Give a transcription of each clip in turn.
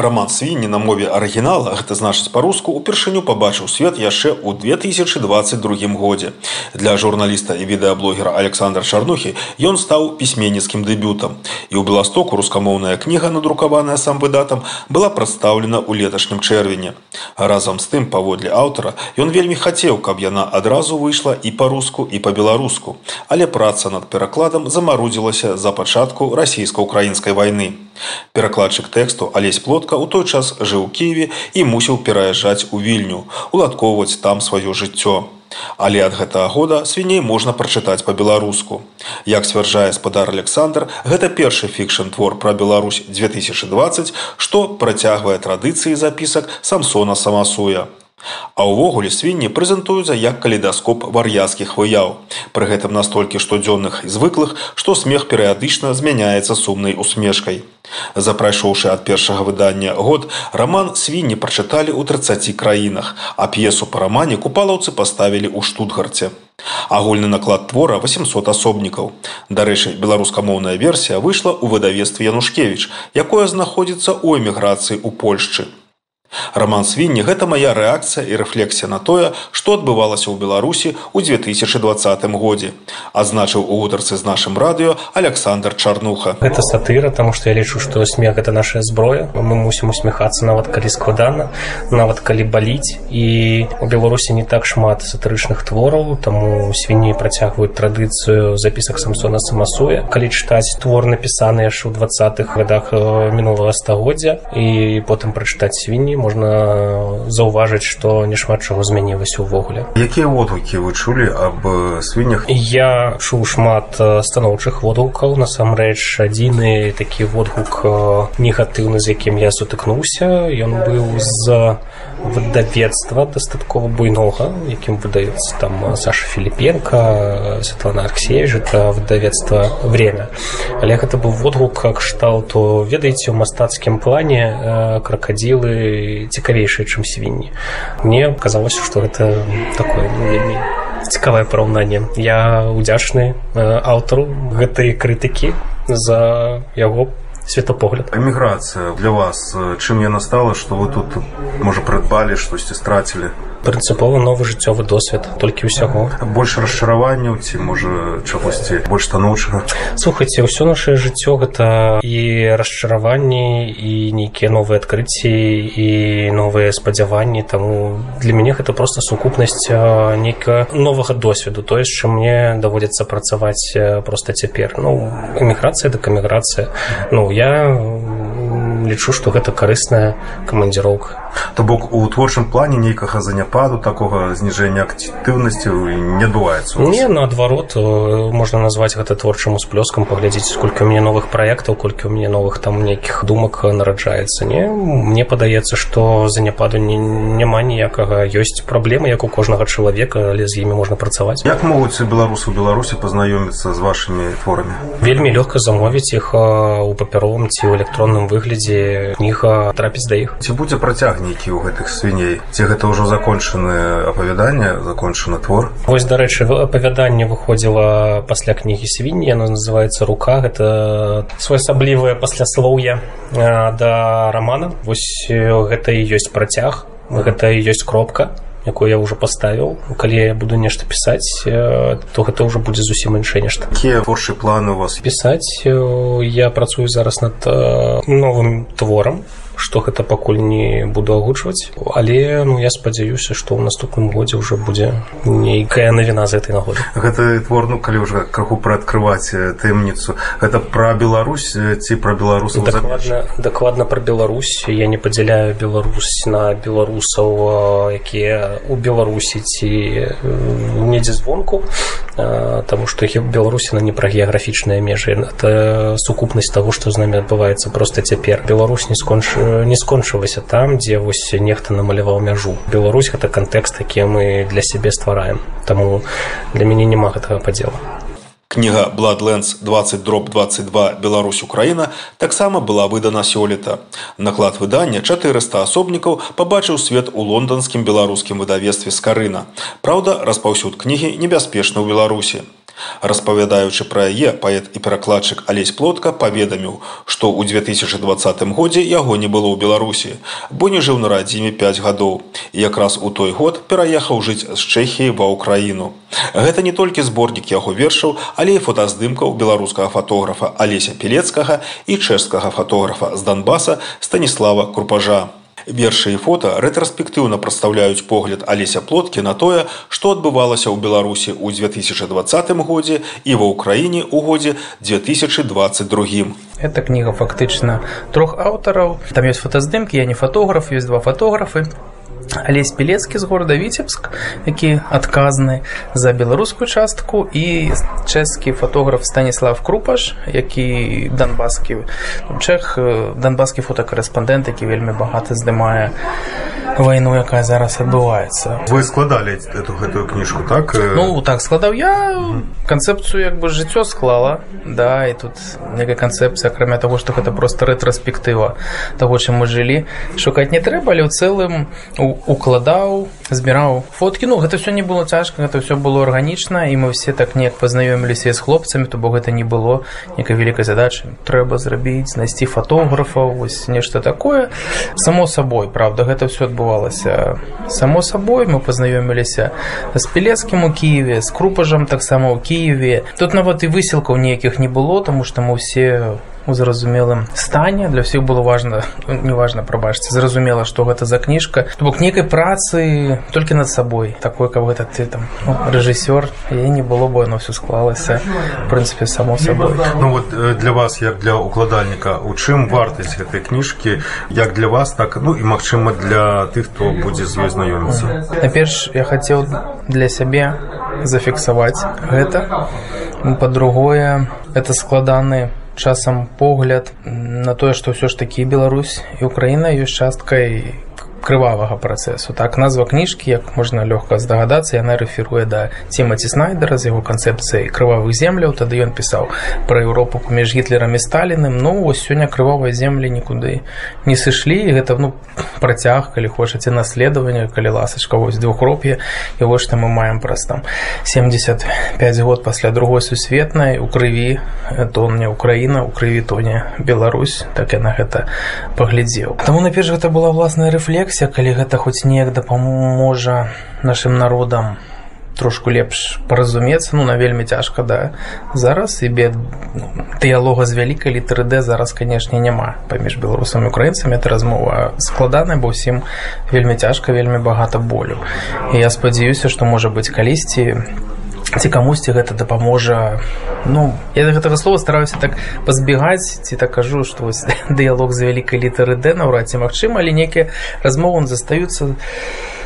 Раман свінні на мове арыгінала гэта значыць па-руску упершыню пабачыў свет яшчэ ў 2022 годзе. Для журналіста і відэаблогера александра чарнухі ён стаў пісьменніцкім дэбютам. І ў беластоку рускамоўная кніга надрукаваная сам выдатам была прадстаўлена ў леташнім чэрвені. Разам з тым паводле аўтара ён вельмі хацеў каб яна адразу выйшла і па-руску і па-беларуску. Але праца над перакладам замарудзілася за пачатку расійска-украінскай вайны. Перакладчык тэксту алесь плот Савотка ў той час жыў у Киеве і мусіў пераязджаць у вільню, уладкоўваць там сваё жыццё. Але ад гэтага года свіней можна прачытаць па-беларуску. Як сцвярджае спадар Александр, гэта першы фікшн твор пра Беларусь 2020, што працягвае традыцыі запісак самсона самасуя. А ўвогуле свінні прэзентуюцца як калейдаскоп вар'яцкіх выяў. Пры гэтым настолькі штодзённых і звыклых, што смех перыядычна змяняецца сумнай усмешкай. Запрайшоўшы ад першага выдання год, раман свінні прачыталі ў 30 краінах, а п'есу па рамане купалаўцы паставілі ў штутгарце. Агульны наклад твора 800 асобнікаў. Дарэчы, беларускамоўная версія выйшла ў выдавестве Янушкевіч, якое знаходзіцца ў эміграцыі ў Польшчы. Раман свінні гэта мая рэакцыя і рэфлексія на тое, што адбывалася ў Беларусі ў 2020 годзе. Адзначыў у гутарцы з нашым радыё Александр Чарнуха. Гэта сатыра, таму што я лічу, што смех гэта наша зброя. Мы мусім усміхацца нават калі складана, нават калі баліць. І у Беларусі не так шмат сатырычных твораў, таму свінні працягваюць традыцыю запісак самсона самасуя. Калі чытаць твор напісаны яшчэ ў двадцатых годах э, мінулага стагоддзя і потым прачытаць свінні можна заўважыць што немат чаго змянілася ўвогуле. Якія водгукі вы чулі аб свіннях я чуў шмат станоўчых водгукаў. Насамрэч адзіны такі водгук негатыўны з якім я сутыкнуўся ён быў з выдавецтва дастаткова буйнога якім выдаецца там саша філіпенко светлана арксеевич это выдавецтва время але гэта быў водгук кшталту ведаеце ў мастацкім плане кракадзілы цікавейшыя чым свінні. Мне казалася што гэта такое ну, вельмі цікавае параўнанне. Я удзячны аўтару гэтай крытыкі за яго светапогляд эміграцыя для вас чым яна стала што вы тут можа прыдбалі штосьці страцілі прынцыпова новы жыццёвы досвед толькі ўсяго больш расчараванняў ці можа чагосьці больш станоўчага слухайце ўсё нашее жыццё гэта і расчараванні і нейкія новыя адкрыцці і новыя спадзяванні таму для мяне гэта просто сукупнасць нейкага новага досведу тое з чым мне даводзіцца працаваць просто цяпер ну эміграцыя да каміграцыя ну я лічу што гэта карысная камандзіроўка. То бок у творчым плане нейкага заняпаду такога зніжэння актыўнасці не адбываецца не наадварот можна назваць гэта творчым усплёскам паглядзець сколько у мяне новых праектаў колькі у мяне новых там нейкіх думак нараджаецца. Не мне падаецца што заняпаду не, няма ніякага. Ёсць праблемы як у кожнага чалавека але з імі можна працаваць. Як могуць беларусу беларусі пазнаёміцца з вашымі творамі? Вельмі лёгка замовіць іх у папяровым ці ў электронным выглядзе кніга трапіць да іх. Ці будзе працяг нейкі ў гэтых свіней? Ці гэта ўжо закончаны апавяданне закончаны твор? Вось дарэчы апавяданне выходзіла пасля кнігі свінні яно называется рука гэта своеасаблівае пасляслоўе да рамана. Вось гэта і ёсць працяг гэта і ёсць кропка якую я ўжо паставіў калі я буду нешта пісаць то гэта ўжо будзе зусім іншае нешта. Якія творчыя планы у вас? Пісаць я працую зараз над новым творам што гэта пакуль не буду агучваць. Але ну я спадзяюся што ў наступным годзе ўжо будзе нейкая навіна з этой нагоды. Гэты твор ну калі ўжо крыху прыадкрываць таемніцу гэта пра Беларусь ці пра беларусаў дакладна дакладна пра Беларусь. Я не падзяляю Беларусь на беларусаў якія у беларусі ці недзе звонку таму што іх беларусі на не пра геаграфічныя межы. Это сукупнасць таго што з намі адбываецца просто цяпер. Беларусь не скончу не скончылася там дзе вось нехта намаляваў мяжу. Беларусь гэта кантэкст які мы для сябе ствараем. Таму для мяне няма гэтага падзела Кніга Bloodlands 20 дроп 22 Беларусь Украіна таксама была выдана сёлета. Наклад выдання 400 асобнікаў пабачыў свет у лонданскім беларускім выдавестве скарына. Праўда, распаўсюд кнігі небяспечны ў Беларусі. Распавядаючы пра яе паэт і перакладчык алесь плотка паведаміў, што ў 2020 годзе яго не было ў Беларусі, бо не жыў на радзіме 5 гадоў і якраз у той год пераехаў жыць з Чэхіі ва ўкраіну. Гэта не толькі зборнік яго вершаў, але і фотаздымкаў беларускага фатографа Алеся Пелецкага і чэшскага фатографа з Донбаса Станіслава Крупажа. Вершы і фота рэтраспектыўна прадстаўляюць погляд Алеся плоткі на тое, што адбывалася ў Беларусі ў 2020 годзе і ва ўкраіне ў годзе 2022. Эта кніга фактычна трох аўтараў. Там ёсць фотаздымкі, я не фотограф, ёсць два фотографы. Алесь Пелецкі з горада Віцебск, які адказны за беларускую частку і чэшскі фотограф Станіслав Крупаш, які данбаскі чэх данбаскі фотокарэспандэнт, які вельмі багата здымае вайну, якая зараз адбываецца. Вы складалі эту гэтую кніжку так? Ну так складаў я. Канцэпцыю як бы жыццё склала. Да і тут некая канцэпцыя акрамя таго, што гэта проста рэтраспектыва таго, чым мы жылі. Шукаць не трэба, але ў цэлым укладаў збіраў фоткі. Ну гэта все не было цяжка гэта все было арганічна і мы все так неяк пазнаёміліся з хлопцамі то бок гэта не было некай вялікай задачы. Трэба зрабіць знайсці фотографаў вось нешта такое. Само сабой правда гэта все адбывалася само сабой мы пазнаёміліся з пілецкім у кіеве з крупажам таксама ў кіеве тут нават і высілкаў ніякіх не было тому что мы все у зразумелым стане. Для ўсіх было важна неважна прабачце зразумела што гэта за кніжка то бок нейкай працы толькі над сабой такой кого гэта ты там ну, рэжысёр я не было бы оно все склалася в прынцыпе само сабой ну вот для вас як для укладальніка у чым вартасць гэтай кніжкі як для вас так ну і магчыма для тых хто будзе з ёй знаёміцца найперш я хацеў для сябе зафіксаваць гэта. Па-другое это складаны часам погляд на тое што ўсё ж такі Беларусь і Украіна ёсць часткай крывавага працэсу так назва кніжкі як можна лёгка здагадацца яна рэфіруе да цімаці снайдера з яго канцэпцыяй крывавых земляў тады ён пісаў пра еўропу паміж гітлерам і сталіным ну вось сёння крывавыя землі нікуды не сышлі і гэта ну працяг калі хочаце наследаванне калі ласачка вось двухкроп'е і вось што мы маем праз там 75 год пасля другой сусветнай у крыві тонне Украіна у крыві тоне Беларусь. Так я на гэта паглядзеў. Таму наперш гэта была власная рэфлекс рэфлексія калі гэта хоць неяк дапаможа нашим народам трошку лепш паразумецца ну на вельмі цяжка да. Зараз і бед дыялога з вялікай літары д зараз канешне няма паміж беларусамі украінцамі это размова складаная бо ўсім вельмі цяжка вельмі багата болю. І я спадзяюся што можа быць калісьці ці камусьці гэта дапаможа. Ну я да гэтага слова стараюся так пазбегаць ці так кажу што дыялог з вялікай літары д наўрад ці магчыма але нейкія размовы застаюцца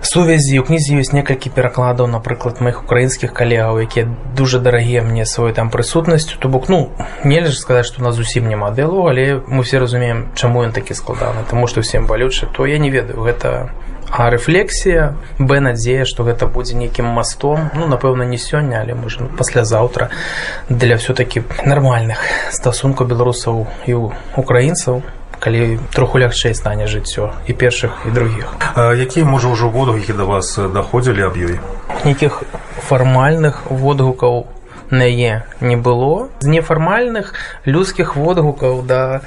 сувязі у кнізе ёсць некалькі перакладаў напрыклад маіх украінскіх калегаў якія дужа дарагія мне сваёй там прысутнасцю. То бок ну нельга сказаць што у нас зусім няма дыялогу але мы все разумеем чаму ён такі складаны таму што ўсім балючы то я не ведаю гэта А рэфлексія б надзея што гэта будзе нейкім мастом ну напэўна не сёння але можа паслязаўтра для все-таки нармальных стасункаў беларусаў і украінцаў калі троху лягчэй стане жыццё і першых і другіх якія можа ўжо водгукі да вас даходзілі аб ёй? Нейкіх фармальных водгукаў на е не было. З нефармальных людскіх водгукаў да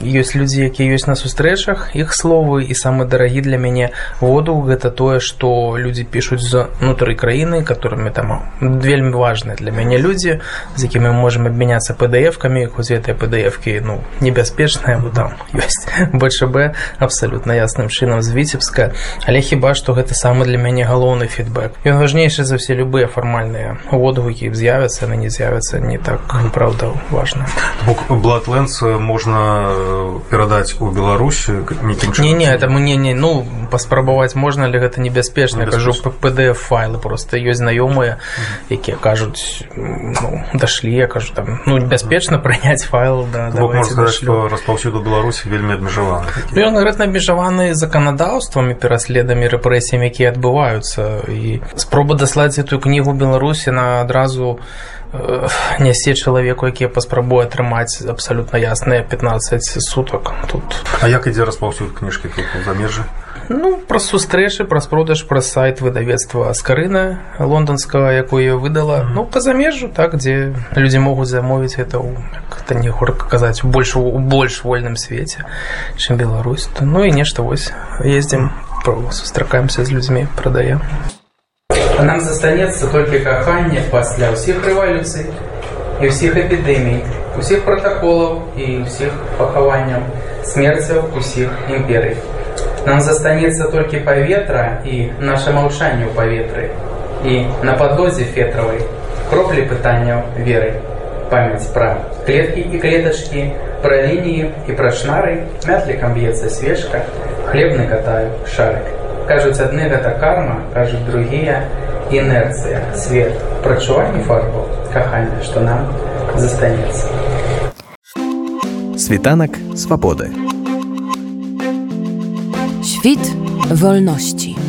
ёсць людзі якія ёсць на сустрэчах іх словы і самы дарагі для мяне воду гэта тое што людзі пішуць з унутры краіны которыми там вельмі важны для мяне людзі з якімі мы можемм абмяняцца pdfкамі хоць гэтыя pdfкі ну небяспечныя бо там ёсць бчб абсалютна ясным чынам з віцебска. Але хіба што гэта самы для мяне галоўны фідбэк? Ён важнейшы за все любыя фармальныя водгукі з'явяцца на не з'явяцца не так правда важна. Бок бладленс можна перадаць у беларусі не не это мне не ну паспрабаваць можна ли гэта небяспечна ну, кажу pdf файлы просто ёсць знаёмыя якія кажуць ну, дашлі я кажу там ну бяспечна прыняць файл да, распаўсюду беларусі вельмі абмежаваны ён гэтна абмежаваны заканадаўствамі пераследамі рэпрэсіямі якія адбываюцца і спроба даслаць эту кнігу беларусі на адразу э, нясці чалавеку які паспрабуе атрымаць абсалютна ясныя 15 сутак тут А як ідзе распаўсюд кніжкі тут у замежжы ну праз сустрэчы праз продаж праз сайт выдавецтва скарына лонданскага якое выдала ну па замежжу так дзе людзі могуць замовіць это ў это не горка казаць больш у больш вольным свеце чым Беларусь ну і нешта вось ездзім сустракаемся з людзьмі прадаем А нам застанецца толькі каханне пасля ўсіх рэвалюцый і ўсіх эпідэмій, усіх пратаколаў і ўсіх пахаванняў, смерцяў усіх імперый. Нам застанецца толькі паветра і наше маўчанне ў паветры. І на падлозе фетравай кроплі пытанняў веры. Памяць пра клеткі і клетачкі, пра лініі і пра шнары, мятлікам б'ецца свежка, хлебны катаю шарык. Кажуць адны гэта карма, кажуць другія, інерцыя, свет, прачуванне фарбаў, каханне, што нам застанецца. Світанак свабоды. Świt wolności.